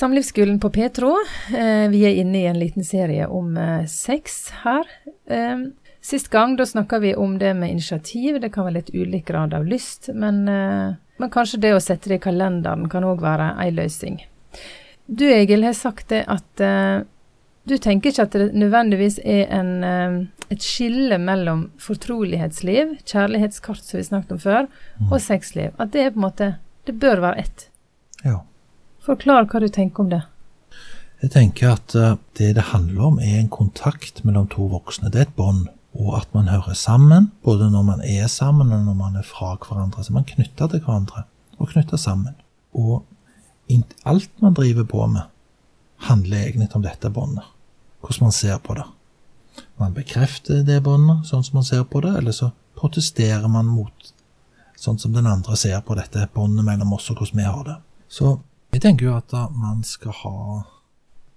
Samlivsskolen på Petro. Eh, vi er inne i en liten serie om eh, sex her. Eh, sist gang da snakka vi om det med initiativ. Det kan være litt ulik grad av lyst, men, men kanskje det å sette det i kalenderen kan òg være ei løsning. Du Egil har sagt det at du tenker ikke at det nødvendigvis er en, et skille mellom fortrolighetsliv, kjærlighetskart som vi snakket om før, og mm. sexliv. At det er på en måte Det bør være ett. Ja. Forklar hva du tenker om det. Jeg tenker at eh, det det handler om, er en kontakt mellom to voksne. Det er et bånd. Og at man hører sammen, både når man er sammen og når man er fra hverandre. Så man knytter til hverandre, og knytter sammen. Og alt man driver på med, handler egentlig om dette båndet. Hvordan man ser på det. Man bekrefter det båndet sånn som man ser på det, eller så protesterer man mot sånn som den andre ser på dette båndet mellom oss og hvordan vi har det. Så jeg tenker jo at man skal ha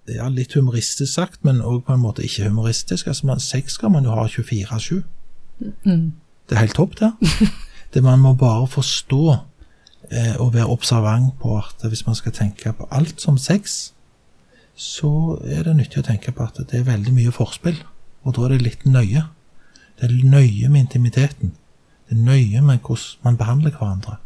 ja, litt humoristisk sagt, men òg på en måte ikke humoristisk. Altså, man, Sex skal man jo ha 24-7. Mm. Det er helt topp, det. det man må bare forstå eh, og være observant på at hvis man skal tenke på alt som sex, så er det nyttig å tenke på at det er veldig mye forspill. Og da er det litt nøye. Det er nøye med intimiteten. Det er nøye med hvordan man behandler hverandre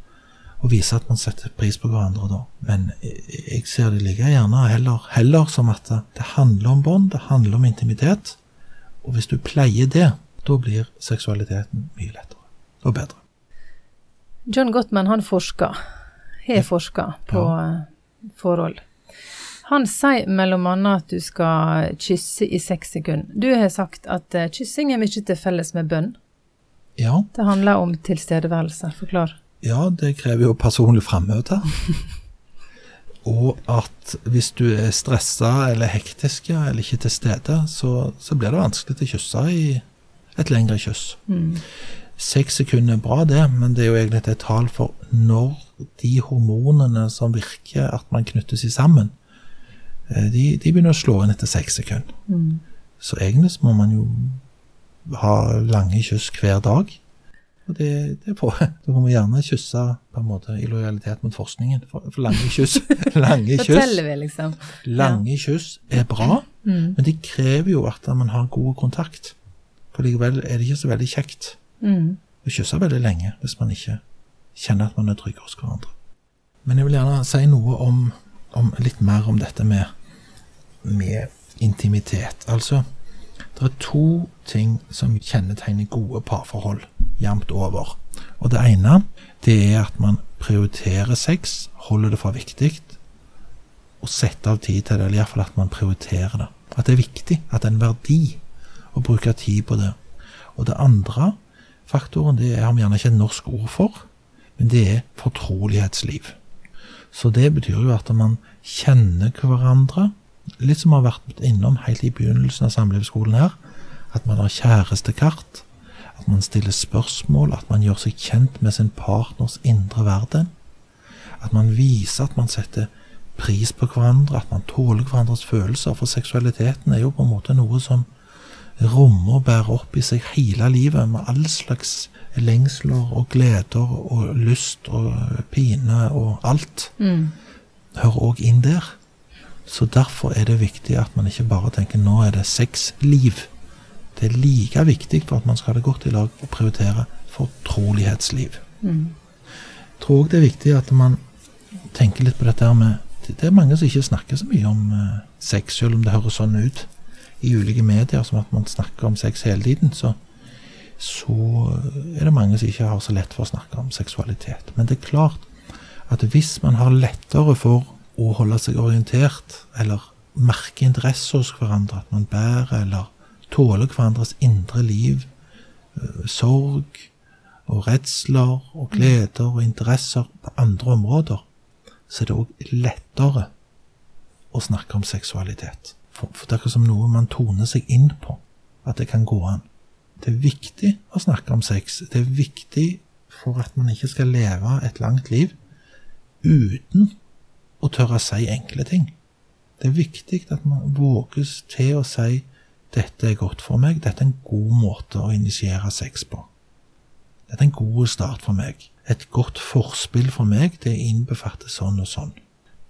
og vise at man setter pris på hverandre da. Men jeg ser det like gjerne heller, heller som at det handler om bånd, det handler om intimitet. Og hvis du pleier det, da blir seksualiteten mye lettere og bedre. John Gottman han forsker, har forska på ja. Eh, forhold. Han sier annet at du skal kysse i seks sekunder. Du har sagt at uh, kyssing er mye til felles med bønn. Ja. Det handler om tilstedeværelse. Forklar. Ja, det krever jo personlig frammøte. Og at hvis du er stressa eller hektisk eller ikke til stede, så, så, blir det vanskelig å kysse i et lengre kyss. Mm. Seks sekunder er bra, det, men det er jo egentlig et tall for når de hormonene som virker at man knytter seg sammen, eh, de, de begynner å slå inn etter seks sekunder. Mm. Så egentlig må man jo ha lange kyss hver dag. Og det, det får Da kan vi gjerne kysse på en måte i lojalitet mot forskningen. For, for lange kyss lange kyss, vi, liksom. lange kyss er bra, mm. men det krever jo at man har god kontakt. For likevel er det ikke så veldig kjekt mm. å kysse veldig lenge hvis man ikke kjenner at man er trygg hos hverandre. Men jeg vil gjerne si noe om, om litt mer om dette med, med intimitet. Altså, det er to ting som kjennetegner gode parforhold jevnt over. Og det ene det er at man prioriterer sex, holder det for viktig, og setter av tid til det, eller iallfall at man prioriterer det. At det er viktig, at det er en verdi å bruke tid på det. Og det andre faktoren det har vi gjerne ikke et norsk ord for, men det er fortrolighetsliv. Så det betyr jo at man kjenner hverandre, litt som vi har vært innom helt i begynnelsen av samlivsskolen her, at man har kjærestekart, at man stiller spørsmål, at man gjør seg kjent med sin partners indre verden. At man viser at man setter pris på hverandre, at man tåler hverandres følelser. For seksualiteten er jo på en måte noe som rommer og bærer opp i seg hele livet, med all slags lengsler og gleder og lyst og pine og alt. Mm. Hører òg inn der. Så derfor er det viktig at man ikke bare tenker nå er det sexliv det er like viktig for at man skal ha det godt i lag, å prioritere fortrolighetsliv. Mm. Jeg tror òg det er viktig at man tenker litt på dette med Det er mange som ikke snakker så mye om uh, sex, selv om det høres sånn ut i ulike medier, som at man snakker om sex hele tiden. Så, så er det mange som ikke har så lett for å snakke om seksualitet. Men det er klart at hvis man har lettere for å holde seg orientert, eller merke interesse hos hverandre, at man bærer eller tåler hverandres indre liv, eh, sorg og redsler og gleder og interesser på andre områder, så er det òg lettere å snakke om seksualitet. For, for det er ikke som noe man toner seg inn på, at det kan gå an. Det er viktig å snakke om sex. Det er viktig for at man ikke skal leve et langt liv uten å tørre å si enkle ting. Det er viktig at man våges til å si dette er godt for meg. Dette er en god måte å initiere sex på. Dette er en god start for meg. Et godt forspill for meg, det innbefatter sånn og sånn.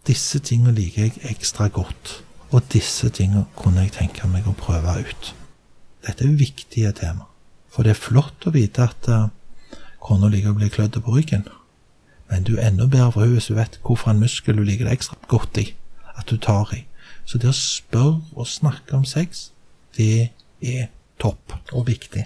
disse tingene liker jeg ekstra godt, og disse tingene kunne jeg tenke meg å prøve ut. Dette er viktige tema. For det er flott å vite at uh, kona liker å bli klødd på ryggen, men du er enda bedre for henne hvis du vet hvorfor en muskel du liker det ekstra godt i, at du tar i. Så det å spørre og snakke om sex, det er topp og viktig.